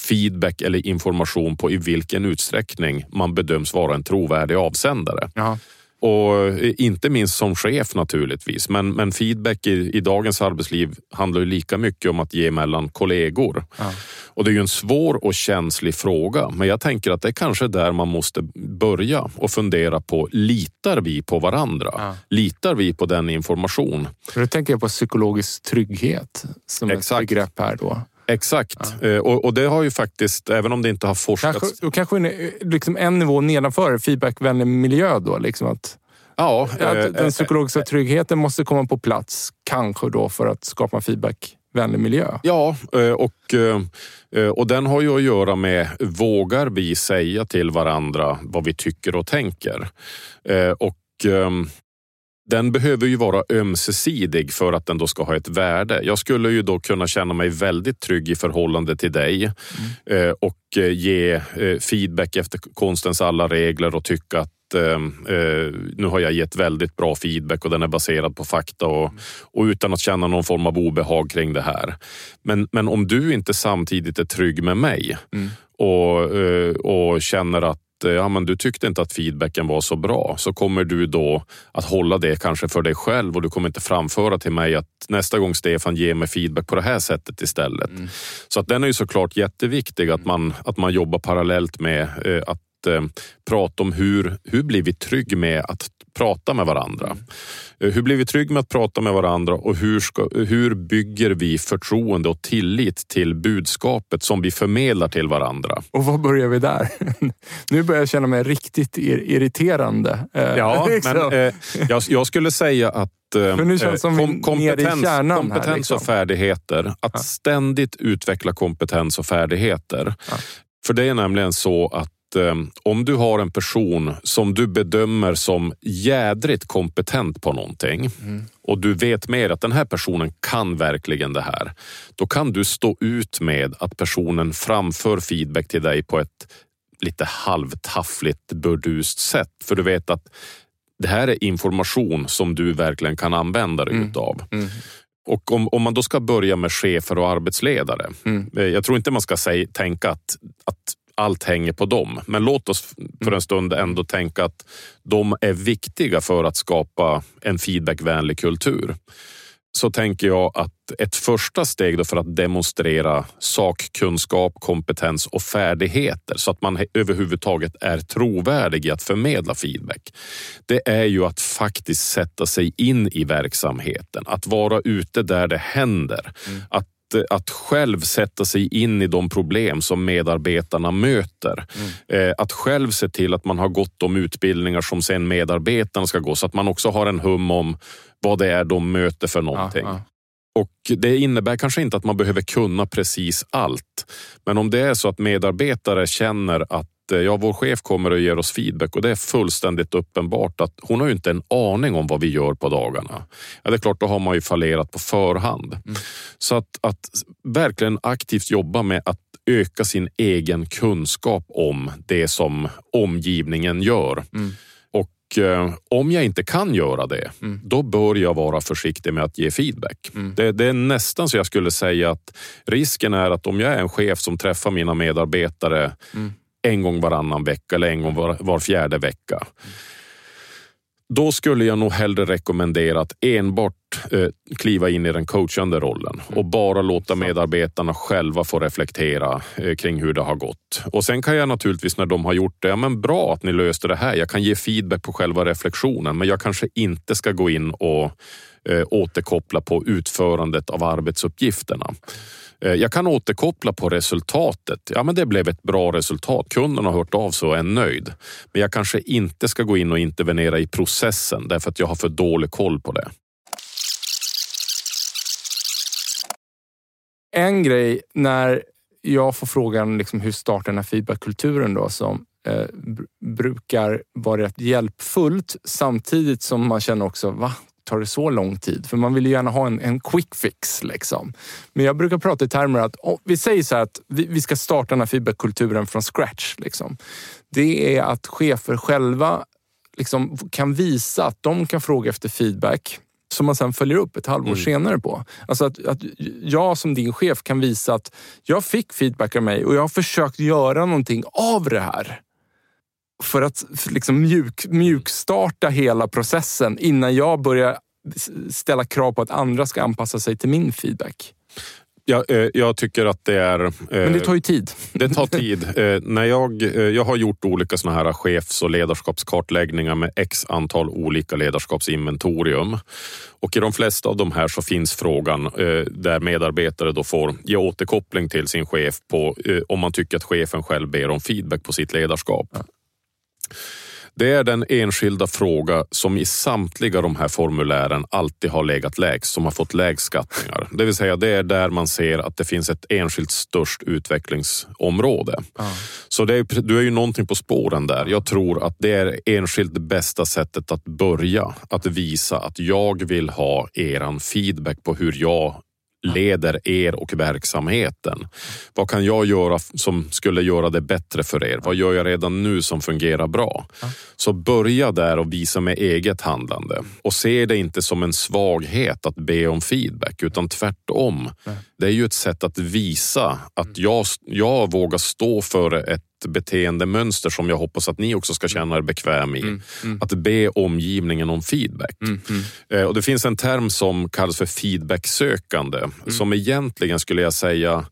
feedback eller information på i vilken utsträckning man bedöms vara en trovärdig avsändare. Jaha. Och inte minst som chef naturligtvis. Men, men feedback i, i dagens arbetsliv handlar ju lika mycket om att ge mellan kollegor. Ja. Och det är ju en svår och känslig fråga. Men jag tänker att det är kanske där man måste börja och fundera på, litar vi på varandra? Ja. Litar vi på den information? Då tänker jag på psykologisk trygghet som Exakt. ett begrepp här då. Exakt, ja. Eh, och, och, det har ju faktiskt, även om det inte har forskats... Kanske, då kanske en, liksom en nivå nedanför feedbackvänlig miljö då? Liksom att, ja, att äh, den psykologiska tryggheten måste komma på plats, kanske då för att skapa feedbackvänlig miljö. Ja, och, och den har ju att göra med, vågar vi säga till varandra vad vi tycker och tänker? Och den behöver ju vara ömsesidig för att den då ska ha ett värde. Jag skulle ju då kunna känna mig väldigt trygg i förhållande till dig mm. Eh, och eh, ge eh, feedback efter konstens alla regler och tycka att nu har jag gett väldigt bra feedback och den är baserad på fakta och, mm. och utan att känna någon form av obehag kring det här. Men, men om du inte samtidigt är trygg med mig mm. och, och känner att ja, men du tyckte inte att feedbacken var så bra så kommer du då att hålla det kanske för dig själv och du kommer inte framföra till mig att nästa gång Stefan ger mig feedback på det här sättet istället. Mm. Så att den är ju såklart jätteviktig att man, att man jobbar parallellt med eh, att eh, prata om hur, hur blir vi trygg med att prata med varandra. Eh, hur blir vi trygg med att prata med varandra och hur, ska, hur bygger vi förtroende och tillit till budskapet som vi förmedlar till varandra? Och var börjar vi där? nu börjar jag känna mig riktigt irriterande. Eh, ja, liksom. men eh, jag, jag, skulle säga att eh, som kom, kompetens, kompetens här, liksom. och färdigheter. Att ja. ständigt utveckla kompetens och färdigheter. Ja. För det är nämligen så att Eh, om du har en person som du bedömer som jädrigt kompetent på någonting mm. och du vet mer att den här personen kan verkligen det här. Då kan du stå ut med att personen framför feedback till dig på ett lite halvtaffligt burdust sätt. För du vet att det här är information som du verkligen kan använda dig mm. utav. Mm. Och om, om man då ska börja med chefer och arbetsledare. Mm. Eh, jag tror inte man ska säga, tänka att, att allt hänger på dem. Men låt oss för en stund ändå tänka att de är viktiga för att skapa en feedbackvänlig kultur. Så tänker jag att ett första steg för att demonstrera sakkunskap, kompetens och färdigheter så att man överhuvudtaget är trovärdig i att förmedla feedback. Det är ju att faktiskt sätta sig in i verksamheten, att vara ute där det händer, mm. att att själv sätta sig in i de problem som medarbetarna möter. Mm. Eh, att själv se till att man har gått de utbildningar som sen medarbetarna ska gå så att man också har en hum om vad det är de möter för någonting. Ja, ja. Och Det innebär kanske inte att man behöver kunna precis allt. Men om det är så att medarbetare känner att ja, vår chef kommer och ger oss feedback och det är fullständigt uppenbart att hon har ju inte en aning om vad vi gör på dagarna. Ja, det är klart, då har man ju fallerat på förhand. Mm. Så att, att verkligen aktivt jobba med att öka sin egen kunskap om det som omgivningen gör. Mm. Och eh, om jag inte kan göra det, mm. då bör jag vara försiktig med att ge feedback. Mm. Det, det, är nästan så jag skulle säga att risken är att om jag är en chef som träffar mina medarbetare mm en gång varannan vecka eller en gång var, var fjärde vecka. Då skulle jag nog hellre rekommendera att enbart eh, kliva in i den coachande rollen och bara låta medarbetarna själva få reflektera eh, kring hur det har gått. Och sen kan jag naturligtvis när de har gjort det, ja, men bra att ni löste det här. Jag kan ge feedback på själva reflektionen, men jag kanske inte ska gå in och eh, återkoppla på utförandet av arbetsuppgifterna. Eh, jag kan återkoppla på resultatet. Ja, men det blev ett bra resultat. Kunden har hört av sig och är nöjd. Men jag kanske inte ska gå in och intervenera i processen därför att jag har för dålig koll på det. En grej när jag får frågan liksom hur startar den här feedbackkulturen då som eh, brukar vara rätt hjälpfullt samtidigt som man känner också, va? Tar det så lång tid? För man vill ju gärna ha en, en quick fix. Liksom. Men jag brukar prata i termer att oh, vi säger så att vi, vi, ska starta den här feedbackkulturen från scratch. Liksom. Det är att chefer själva liksom, kan visa att de kan fråga efter feedback som man sen följer upp ett halvår mm. senare på. Alltså att, att jag som din chef kan visa att jag fick feedback av mig och jag har försökt göra någonting av det här för att liksom mjuk, mjukstarta hela processen innan jag börjar ställa krav på att andra ska anpassa sig till min feedback. Jag, eh, jag tycker att det är... Eh, Men det tar ju tid. Det tar tid. Eh, när jag, jag har gjort olika såna här chefs och ledarskapskartläggningar med x antal olika ledarskapsinventorium. Och i de flesta av de här så finns frågan där medarbetare då får ge återkoppling till sin chef på om man tycker att chefen själv ber om feedback på sitt ledarskap. Ja. Det är den enskilda fråga som i samtliga de här formulären alltid har legat lägst, som har fått lägst skattningar. Det vill säga, det är där man ser att det finns ett enskilt störst utvecklingsområde. Ah. Så det är, du är ju någonting på spåren där. Jag tror att det är enskilt det bästa sättet att börja. Att visa att jag vill ha eran feedback på hur jag leder er och verksamheten. Vad kan jag göra som skulle göra det bättre för er? Vad gör jag redan nu som fungerar bra? Så börja där och visa med eget handlande och se det inte som en svaghet att be om feedback utan tvärtom. Det är ju ett sätt att visa att jag, jag vågar stå för ett beteendemönster som jag hoppas att ni också ska känna er bekväm i. Mm, mm. Att be omgivningen om feedback. Mm, mm. Eh, och det finns en term som kallas för feedbacksökande mm. som egentligen skulle jag säga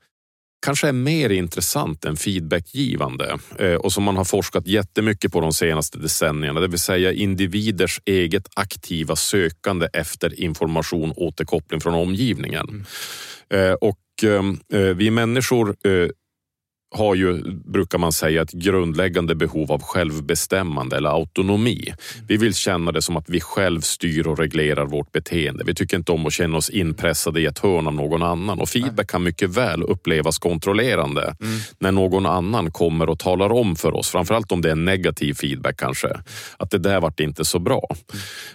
kanske är mer intressant än feedbackgivande eh, och som man har forskat jättemycket på de senaste decennierna, det vill säga individers eget aktiva sökande efter information återkoppling från omgivningen. Mm. Och vi människor har ju, brukar man säga, ett grundläggande behov av självbestämmande eller autonomi. Vi vill känna det som att vi själv styr och reglerar vårt beteende. Vi tycker inte om att känna oss inpressade i ett hörn av någon annan och feedback kan mycket väl upplevas kontrollerande mm. när någon annan kommer och talar om för oss, framförallt om det är negativ feedback kanske, att det där vart inte så bra.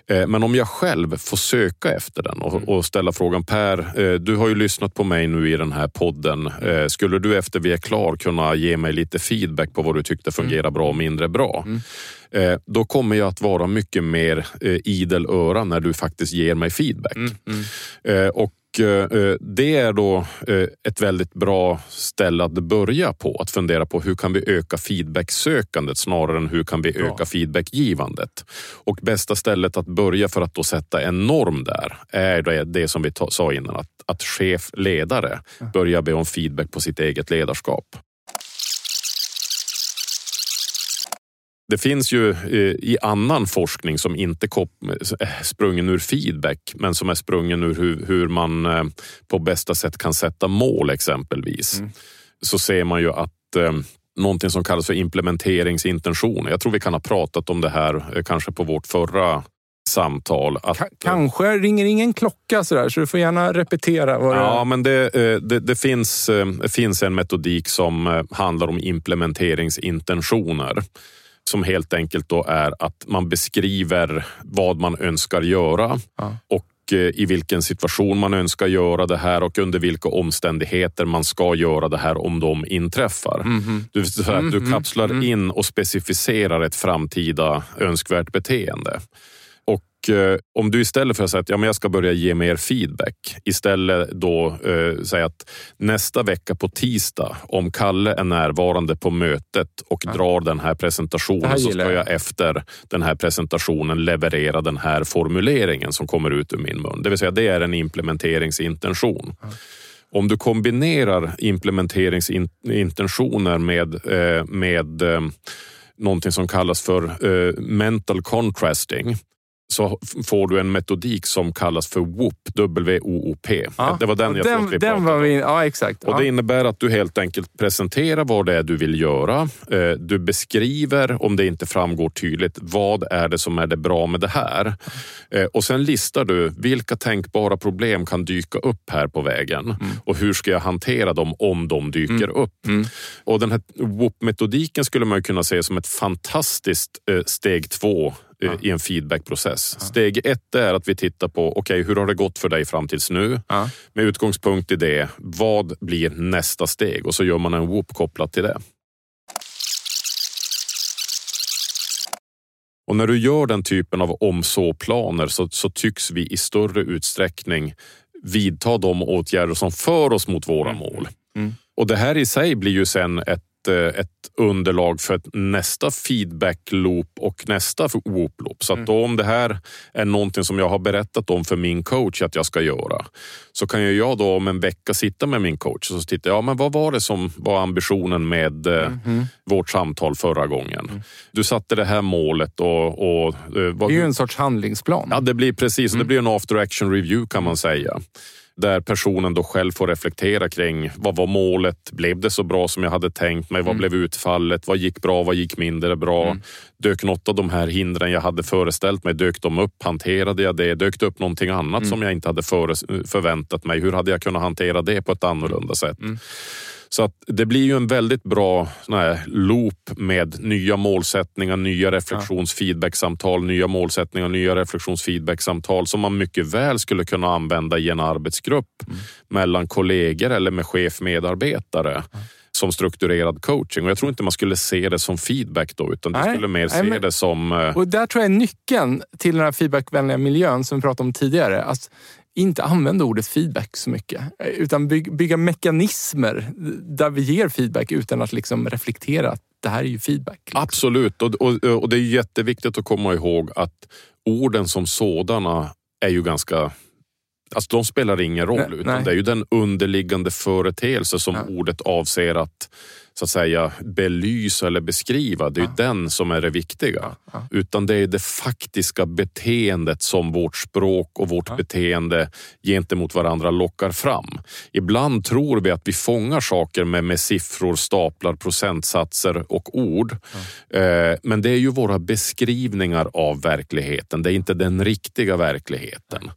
Mm. Men om jag själv får söka efter den och, och, ställa frågan Per, eh, du har ju lyssnat på mig nu i den här podden. Eh, skulle du efter vi är klar kunna ge mig lite feedback på vad du tyckte fungerar mm. bra och mindre bra. Mm. Eh, då kommer jag att vara mycket mer eh, idel öra när du faktiskt ger mig feedback. Mm. mm. Eh, och det är då ett väldigt bra ställe att börja på. Att fundera på hur kan vi öka feedbacksökandet snarare än hur kan vi öka ja. feedbackgivandet. Och bästa stället att börja för att då sätta en norm där är det, det som vi sa innan. Att, att chef, ledare börjar be om feedback på sitt eget ledarskap. Det finns ju eh, i annan forskning som inte är sprungen ur feedback men som är sprungen ur hur, man eh, på bästa sätt kan sätta mål exempelvis. Mm. Så ser man ju att eh, någonting som kallas för implementeringsintentioner. Jag tror vi kan ha pratat om det här kanske på vårt förra samtal. Att, kanske ringer ingen klocka sådär, så du får gärna repetera. Vad ja, det... men det, det, det finns, finns en metodik som handlar om implementeringsintentioner som helt enkelt då är att man beskriver vad man önskar göra ja. och eh, i vilken situation man önskar göra det här och under vilka omständigheter man ska göra det här om de inträffar. Mm -hmm. du, att du mhm. kapslar mm -hmm. in och specificerar ett framtida önskvärt beteende. Eh, om du istället för att säga att ja, men jag ska börja ge mer feedback, istället då eh, säga att nästa vecka på tisdag, om Kalle är närvarande på mötet och ja. drar den här presentationen här så ska jag efter den här presentationen leverera den här formuleringen som kommer ut ur min mun. Det vill säga, det är en implementeringsintention. Ja. Om du kombinerar implementeringsintentioner med, eh, med eh, någonting som kallas för eh, mental contrasting så får du en metodik som kallas för WOOP, W-O-O-P. Ja, det var den jag den, den var vi, Ja, exakt. Och Det innebär att du helt enkelt presenterar vad det är du vill göra. Eh, du beskriver, om det inte framgår tydligt, vad är det som är det bra med det här? Eh, och sen listar du vilka tänkbara problem kan dyka upp här på vägen mm. och hur ska jag hantera dem om de dyker mm. upp? Mm. Och Den här WOOP-metodiken skulle man kunna se som ett fantastiskt eh, steg två ja. i en feedbackprocess. Ja. Steg ett är att vi tittar på, okej, okay, hur har det gått för dig fram tills nu? Ja. Med utgångspunkt i det, vad blir nästa steg? Och så gör man en whoop kopplat till det. Och när du gör den typen av om-så-planer så, så tycks vi i större utsträckning vidta de åtgärder som för oss mot våra mm. mål. Mm. Och det här i sig blir ju sen ett Eh, ett underlag för nästa feedback loop och nästa whoop loop. Så att då, om det här är någonting som jag har berättat om för min coach att jag ska göra så kan ju jag då om en vecka sitta med min coach och så titta, ja men vad var det som var ambitionen med mm vårt samtal förra gången? Mm. Du satte det här målet och... och eh, vad, det är ju en sorts handlingsplan. Ja, det blir precis. Mm. Det blir en after action review kan man säga där personen då själv får reflektera kring vad var målet? Blev det så bra som jag hade tänkt mig? Vad mm. blev utfallet? Vad gick bra? Vad gick mindre bra? Mm. Dök något av de här hindren jag hade föreställt mig? Dök de upp? Hanterade jag det? Dök det upp någonting annat mm. som jag inte hade förväntat mig? Hur hade jag kunnat hantera det på ett annorlunda sätt? Så att det blir ju en väldigt bra här, loop med nya målsättningar, nya reflektionsfeedbacksamtal, nya målsättningar, nya reflektionsfeedbacksamtal som man mycket väl skulle kunna använda i en arbetsgrupp mm. mellan kollegor eller med chef-medarbetare. Mm som strukturerad coaching. Och jag tror inte man skulle se det som feedback då, utan du skulle mer se men, det som... Eh, och där tror jag är nyckeln till den här feedbackvänliga miljön som vi pratade om tidigare. Att inte använda ordet feedback så mycket. Utan bygga, bygga mekanismer där vi ger feedback utan att liksom reflektera att det här är ju feedback. Liksom. Absolut, och, och, och det är jätteviktigt att komma ihåg att orden som sådana är ju ganska Alltså de spelar ingen roll, Nej, utan nej. det är ju den underliggande företeelse som Ja. ordet avser att så att säga belysa eller beskriva. Det är ju den som är det viktiga. ja. Utan det är det faktiska beteendet som vårt språk och vårt beteende gentemot varandra lockar fram. Ibland tror vi att vi fångar saker med, med siffror, staplar, procentsatser och ord. Eh, men det är ju våra beskrivningar av verkligheten. Det är inte den riktiga verkligheten.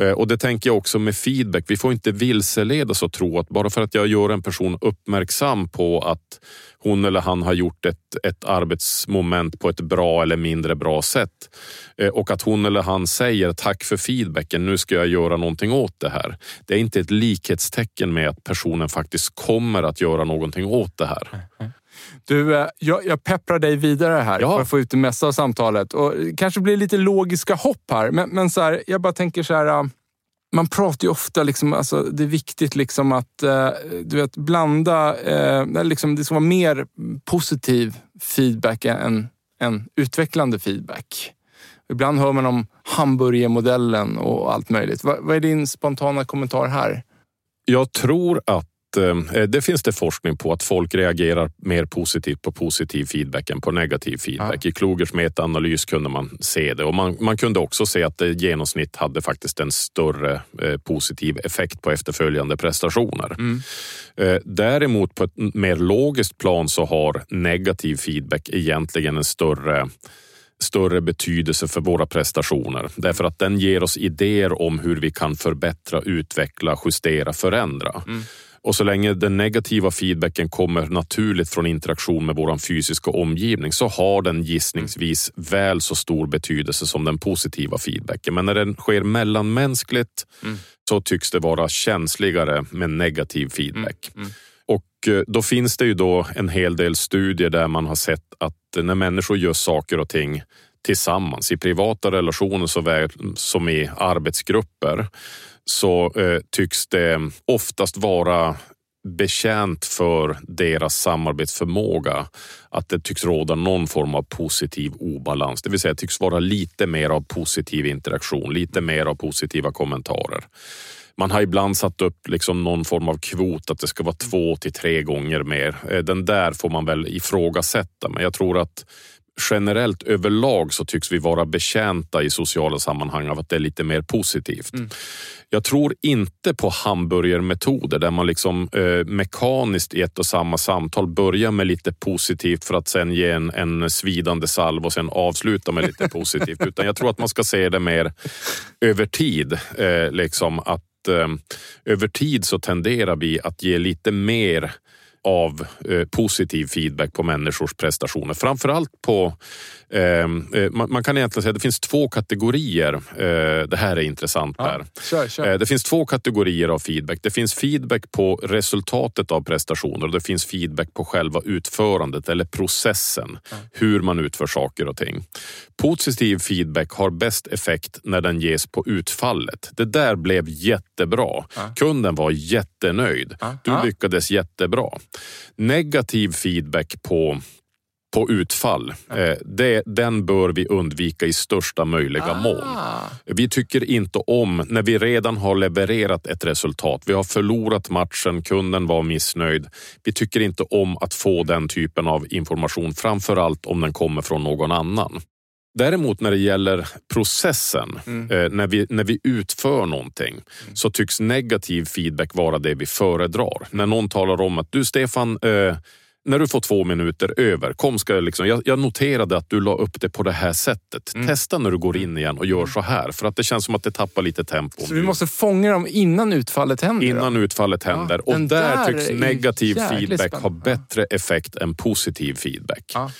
Eh, och det tänker jag också med feedback. Vi får inte vilseledas och tro att bara för att jag gör en person uppmärksam på att hon eller han har gjort ett, ett arbetsmoment på ett bra eller mindre bra sätt eh, och att hon eller han säger tack för feedbacken, nu ska jag göra någonting åt det här. Det är inte ett likhetstecken med att personen faktiskt kommer att göra någonting åt det här. Du, eh, jag, jag pepprar dig vidare här Ja. för att få ut det mesta av samtalet. Och det kanske blir lite logiska hopp här, men, men så här, jag bara tänker så här. Man pratar ju ofta, liksom, alltså, det är viktigt liksom att eh, du vet, blanda, eh, liksom, det ska vara mer positiv feedback än, än utvecklande feedback. Ibland hör man om hamburgermodellen och allt möjligt. Vad, vad är din spontana kommentar här? Jag tror att det finns det forskning på att folk reagerar mer positivt på positiv feedback än på negativ feedback. I Klogers metaanalys kunde man se det och man, man kunde också se att det genomsnitt hade faktiskt en större eh, positiv effekt på efterföljande prestationer. Eh, däremot på ett mer logiskt plan så har negativ feedback egentligen en större större betydelse för våra prestationer. Därför att den ger oss idéer om hur vi kan förbättra, utveckla, justera, förändra. Och så länge den negativa feedbacken kommer naturligt från interaktion med vår fysiska omgivning så har den gissningsvis väl så stor betydelse som den positiva feedbacken. Men när den sker mellanmänskligt så tycks det vara känsligare med negativ feedback. Och eh, då finns det ju då en hel del studier där man har sett att när människor gör saker och ting tillsammans i privata relationer såväl som i arbetsgrupper så eh, tycks det oftast vara betjänt för deras samarbetsförmåga att det tycks råda någon form av positiv obalans. Det vill säga det tycks vara lite mer av positiv interaktion, lite mer av positiva kommentarer. Man har ibland satt upp liksom någon form av kvot att det ska vara två till tre gånger mer. Eh, den där får man väl ifrågasätta, men jag tror att generellt överlag så tycks vi vara betjänta i sociala sammanhang av att det är lite mer positivt. Jag tror inte på hamburgermetoder där man liksom eh, mekaniskt i ett och samma samtal börjar med lite positivt för att sen ge en, en svidande salv och sen avsluta med lite positivt. Utan jag tror att man ska se det mer över tid. Eh, liksom att eh, över tid så tenderar vi att ge lite mer av eh, positiv feedback på människors prestationer. Framförallt på, eh, eh, man, man kan egentligen säga att det finns två kategorier. Eh, det här är intressant Per. Kör, kör. Eh, Det finns två kategorier av feedback. Det finns feedback på resultatet av prestationer och det finns feedback på själva utförandet eller processen. Hur man utför saker och ting. Positiv feedback har bäst effekt när den ges på utfallet. Det där blev jättebra. Kunden var jättenöjd. Du Ja. lyckades jättebra. Negativ feedback på på utfall, eh, det, den bör vi undvika i största möjliga mån. Ah. Vi tycker inte om när vi redan har levererat ett resultat. Vi har förlorat matchen, kunden var missnöjd. Vi tycker inte om att få den typen av information, framför allt om den kommer från någon annan. Däremot när det gäller processen, eh, när, vi, när vi utför någonting, så tycks negativ feedback vara det vi föredrar. När någon talar om att du Stefan, eh, när du får två minuter över, kom ska jag, liksom, jag, jag noterade att du la upp det på det här sättet. Testa när du går in igen och gör så här, för att det känns som att det tappar lite tempo. Så vi måste fånga dem innan utfallet händer? då? Innan utfallet händer. och den där, där tycks negativ feedback ha spännande. bättre effekt än positiv feedback. Ja.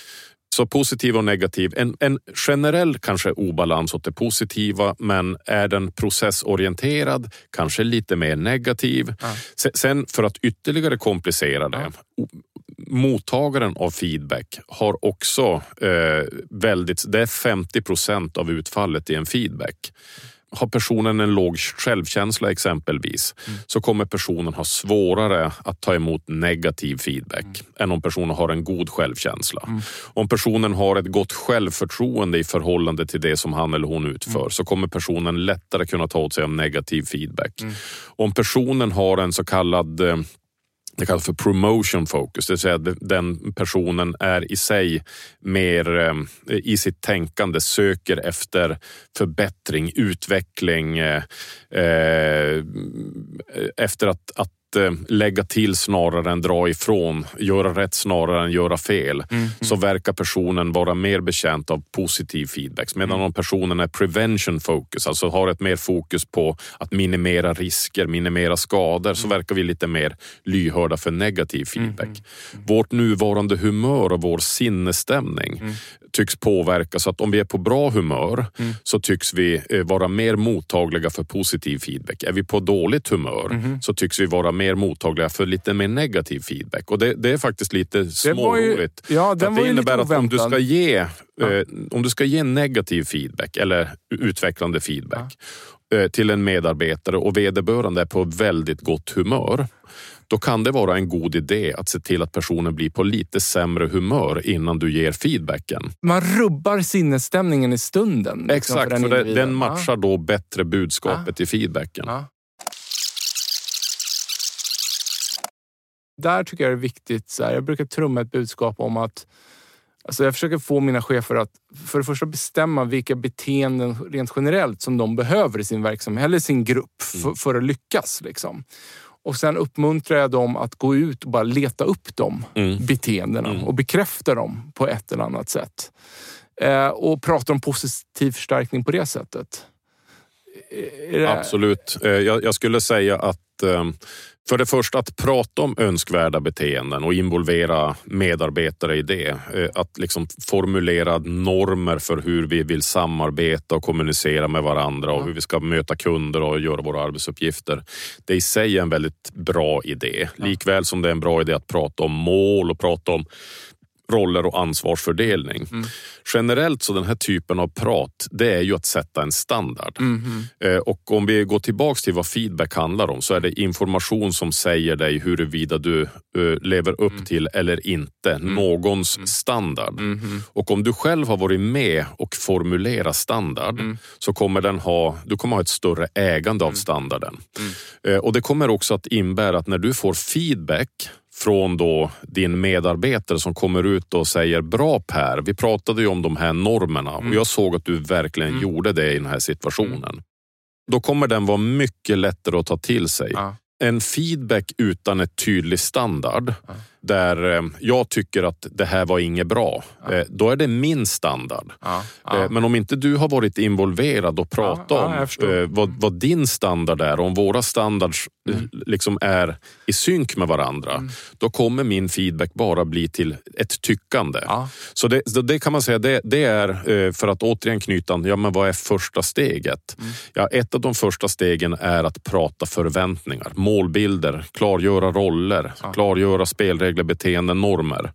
Så positiv och negativ. En, en generell kanske obalans åt det positiva, men är den processorienterad, kanske lite mer negativ. Se- Sen för att ytterligare komplicera det, o- mottagaren av feedback har också eh, väldigt, det är 50 procent av utfallet i en feedback har personen en låg självkänsla exempelvis mm. så kommer personen ha svårare att ta emot negativ feedback mm. än om personen har en god självkänsla. Mm. Om personen har ett gott självförtroende i förhållande till det som han eller hon utför mm. så kommer personen lättare kunna ta åt sig av negativ feedback. Mm. Om personen har en så kallad eh, det kallas för promotion focus, det vill säga att den personen är i sig mer eh, i sitt tänkande söker efter förbättring, utveckling, eh, eh, efter att, att lägga till snarare än dra ifrån, göra rätt snarare än göra fel, mm. så verkar personen vara mer bekänt av positiv feedback. Medan mm. om personen är prevention focus, alltså har ett mer fokus på att minimera risker, minimera skador, så mm. verkar vi lite mer lyhörda för negativ feedback. Mm. mm. Vårt nuvarande humör och vår sinnesstämning mm tycks påverka så att om vi är på bra humör mm. så tycks vi eh, vara mer mottagliga för positiv feedback. Är vi på dåligt humör mm. så tycks vi vara mer mottagliga för lite mer negativ feedback. Och det, det är faktiskt lite småroligt. Ja, den det innebär att om du ska ge eh, om du ska ge negativ feedback eller utvecklande feedback ja. eh, till en medarbetare och vederbörande är på väldigt gott humör då kan det vara en god idé att se till att personen blir på lite sämre humör innan du ger feedbacken. Man rubbar sinnesstämningen i stunden. Liksom, Exakt, för, för den matchar då bättre budskapet ja. i feedbacken. Ja. Där tycker jag det är viktigt, så här, jag brukar trumma ett budskap om att Alltså jag försöker få mina chefer att för det första bestämma vilka beteenden rent generellt som de behöver i sin verksamhet eller sin grupp för, mm. för att lyckas. Liksom. Och sen uppmuntrar jag dem att gå ut och bara leta upp de mm. beteendena mm. och bekräfta dem på ett eller annat sätt. Eh, och prata om positiv förstärkning på det sättet. Det... Absolut. Eh, jag, jag, skulle säga att eh, för det första att prata om önskvärda beteenden och involvera medarbetare i det. Eh, att liksom formulera normer för hur vi vill samarbeta och kommunicera med varandra och hur vi ska möta kunder och göra våra arbetsuppgifter. Det är i sig en väldigt bra idé. Likväl som det är en bra idé att prata om mål och prata om roller och ansvarsfördelning. Mm. Generellt så den här typen av prat, det är ju att sätta en standard. Mm. Eh, och om vi går tillbaks till vad feedback handlar om så är det information som säger dig huruvida du uh, lever upp mm. till eller inte mm. någons mm. standard. Mm-hmm. Och om du själv har varit med och formulerat standard mm. så kommer den ha, du kommer ha ett större ägande av standarden. Uh, och det kommer också att innebära att när du får feedback från då din medarbetare som kommer ut och säger bra Per, vi pratade ju om de här normerna och mm. jag såg att du verkligen mm. gjorde det i den här situationen. Mm. Då kommer den vara mycket lättare att ta till sig. Ja. En feedback utan ett tydlig standard ja där eh, jag tycker att det här var inget bra, ja. Eh, då är det min standard. Ja, ja. Eh, men om inte du har varit involverad och pratat om vad, vad, din standard är, om våra standards mm. liksom är i synk med varandra, mm. då kommer min feedback bara bli till ett tyckande. Så det, det, kan man säga, det, det, är för att återigen knyta an, ja men vad är första steget? Mm. Ja, ett av de första stegen är att prata förväntningar, målbilder, klargöra roller, klargöra spelregler speglar beteenden, normer.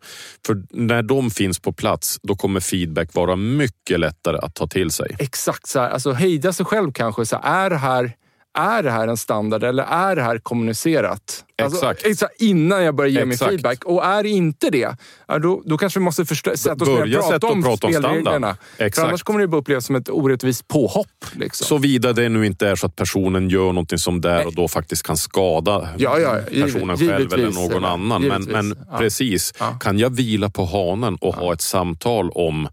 För när de finns på plats, då kommer feedback vara mycket lättare att ta till sig. Exakt så här. Alltså hejda sig själv kanske. Så här, är det här är det här en standard eller är det här kommunicerat? Alltså, exakt. innan jag börjar ge exakt. min feedback. Och är inte det, då, då kanske vi måste sätta oss ner och prata om prata spelreglerna. För annars kommer det bara upplevas som ett orättvist påhopp. Liksom. Såvida det nu inte är så att personen gör någonting som där och då faktiskt kan skada ja, ja, personen själv eller någon annan. Men, men ja. precis, kan jag vila på hanen och ha ett samtal om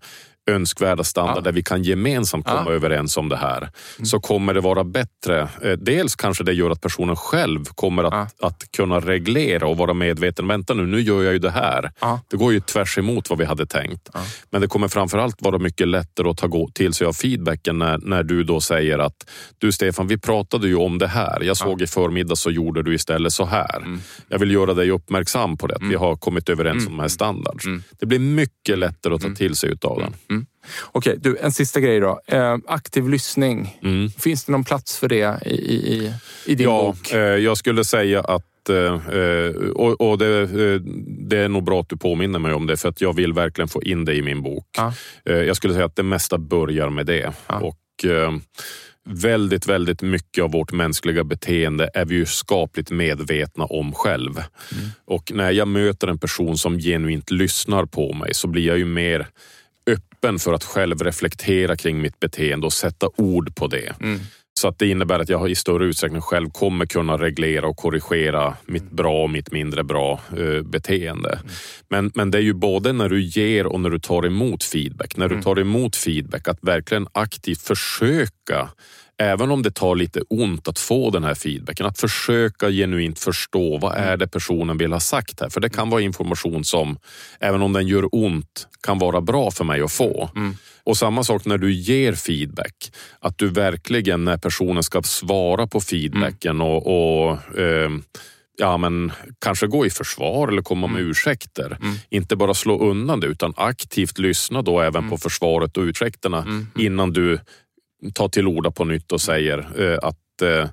önskvärda standard ja. där vi kan gemensamt komma ja. överens om det här. Mm. Så kommer det vara bättre. Eh, dels kanske det gör att personen själv kommer att, ja. att kunna reglera och vara medveten. Vänta nu, nu gör jag ju det här. Det går ju tvärs emot vad vi hade tänkt. Men det kommer framförallt vara mycket lättare att ta till sig av feedbacken när, när du då säger att du Stefan, vi pratade ju om det här. Jag såg i förmiddag så gjorde du istället så här. Mm. Jag vill göra dig uppmärksam på det. Mm. Vi har kommit överens mm. om de här standards. Mm. Det blir mycket lättare att ta mm. till sig utav den. Okej, du, en sista grej då. Eh, aktiv lyssning. Mm. Finns det någon plats för det i, i, i din ja, bok? Eh, jag skulle säga att eh, eh, och, och det, det, är nog bra att du påminner mig om det för att jag vill verkligen få in det i min bok. Ah. Jag skulle säga att det mesta börjar med det. Ah. Och väldigt, väldigt mycket av vårt mänskliga beteende är vi ju skapligt medvetna om själv. Mm. Och när jag möter en person som genuint lyssnar på mig så blir jag ju mer öppen för att själv reflektera kring mitt beteende och sätta ord på det. Mm. Så att det innebär att jag i större utsträckning själv kommer kunna reglera och korrigera mitt mm. bra och mitt mindre bra eh, beteende. Mm. Men, men det är ju både när du ger och när du tar emot feedback. När du mm. tar emot feedback, att verkligen aktivt försöka även om det tar lite ont att få den här feedbacken, att försöka genuint förstå vad är det personen vill ha sagt här. För det kan vara information som, även om den gör ont, kan vara bra för mig att få. Mm. Och samma sak när du ger feedback. Att du verkligen när personen ska svara på feedbacken mm. och, och eh, ja, men kanske gå i försvar eller komma med mm. ursäkter. Mm. Inte bara slå undan det utan aktivt lyssna då även mm. på försvaret och ursäkterna mm. innan du tar till orda på nytt och säger eh, att eh,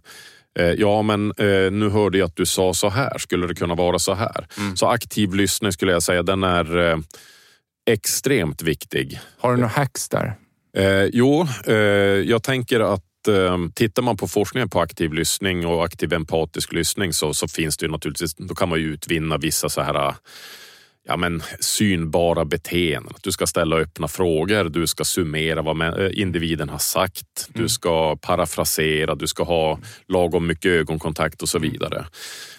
eh Ja, men nu hörde jag att du sa så här. Skulle det kunna vara så här? Mm. Så aktiv lyssning skulle jag säga, den är extremt viktig. Har du några hacks där? Jo, jag tänker att tittar man på forskningen på aktiv lyssning och aktiv empatisk lyssning så, så finns det ju naturligtvis, då kan man ju utvinna vissa så här ja, men, synbara beteenden. Du ska ställa öppna frågor, du ska summera vad eh, individen har sagt, mm. du ska parafrasera, du ska ha lagom mycket ögonkontakt och så vidare.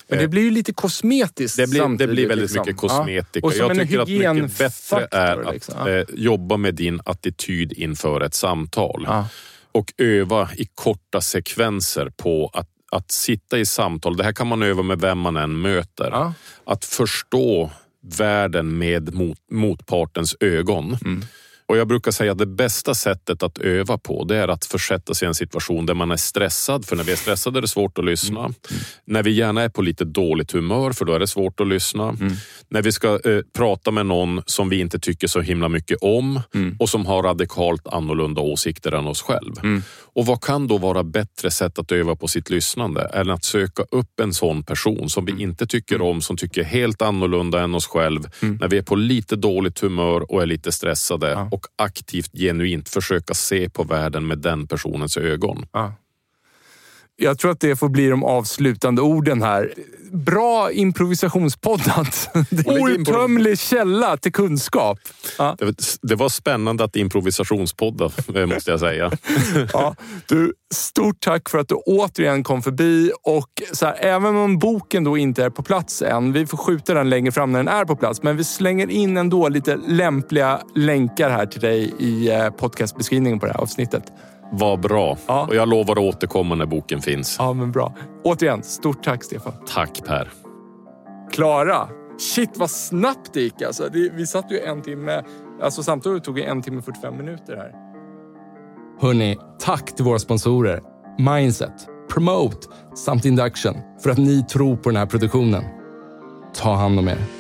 Men det blir ju lite kosmetiskt Det blir, det blir väldigt liksom. mycket kosmetika. Ja. Jag tycker att mycket bättre är att liksom. ja. eh, jobba med din attityd inför ett samtal. Ja. Och öva i korta sekvenser på att, att sitta i samtal. Det här kan man öva med vem man än möter. Att förstå världen med mot, motpartens ögon. Mm. Och Jag brukar säga att det bästa sättet att öva på det är att försätta sig i en situation där man är stressad. För när vi är stressade är det svårt att lyssna. Mm. Mm. När vi gärna är på lite dåligt humör, för då är det svårt att lyssna. Mm. När vi ska eh, prata med någon som vi inte tycker så himla mycket om mm. och som har radikalt annorlunda åsikter än oss själv. Mm. Och vad kan då vara bättre sätt att öva på sitt lyssnande än att söka upp en sån person som vi mm. inte tycker om, som tycker helt annorlunda än oss själv. När vi är på lite dåligt humör och är lite stressade. Ja och aktivt, genuint försöka se på världen med den personens ögon. Ja. Jag tror att det får bli de avslutande orden här. Bra improvisationspoddat. Outtömlig källa till kunskap. Ja. Det, var spännande att improvisationspodda, eh, måste jag säga. ja, du, stort tack för att du återigen kom förbi. Och så här, även om boken då inte är på plats än, vi får skjuta den längre fram när den är på plats, men vi slänger in ändå lite lämpliga länkar här till dig i eh, podcastbeskrivningen på det här avsnittet. Vad bra. Ja. Och jag lovar att återkomma när boken finns. Ja, men bra. Återigen, stort tack Stefan. Tack Per. Klara. Shit vad snabbt det gick alltså. Det, vi satt ju en timme, alltså samtalet tog en timme och 45 minuter här. Hörni, tack till våra sponsorer Mindset, Promote samt Induction för att ni tror på den här produktionen. Ta hand om er.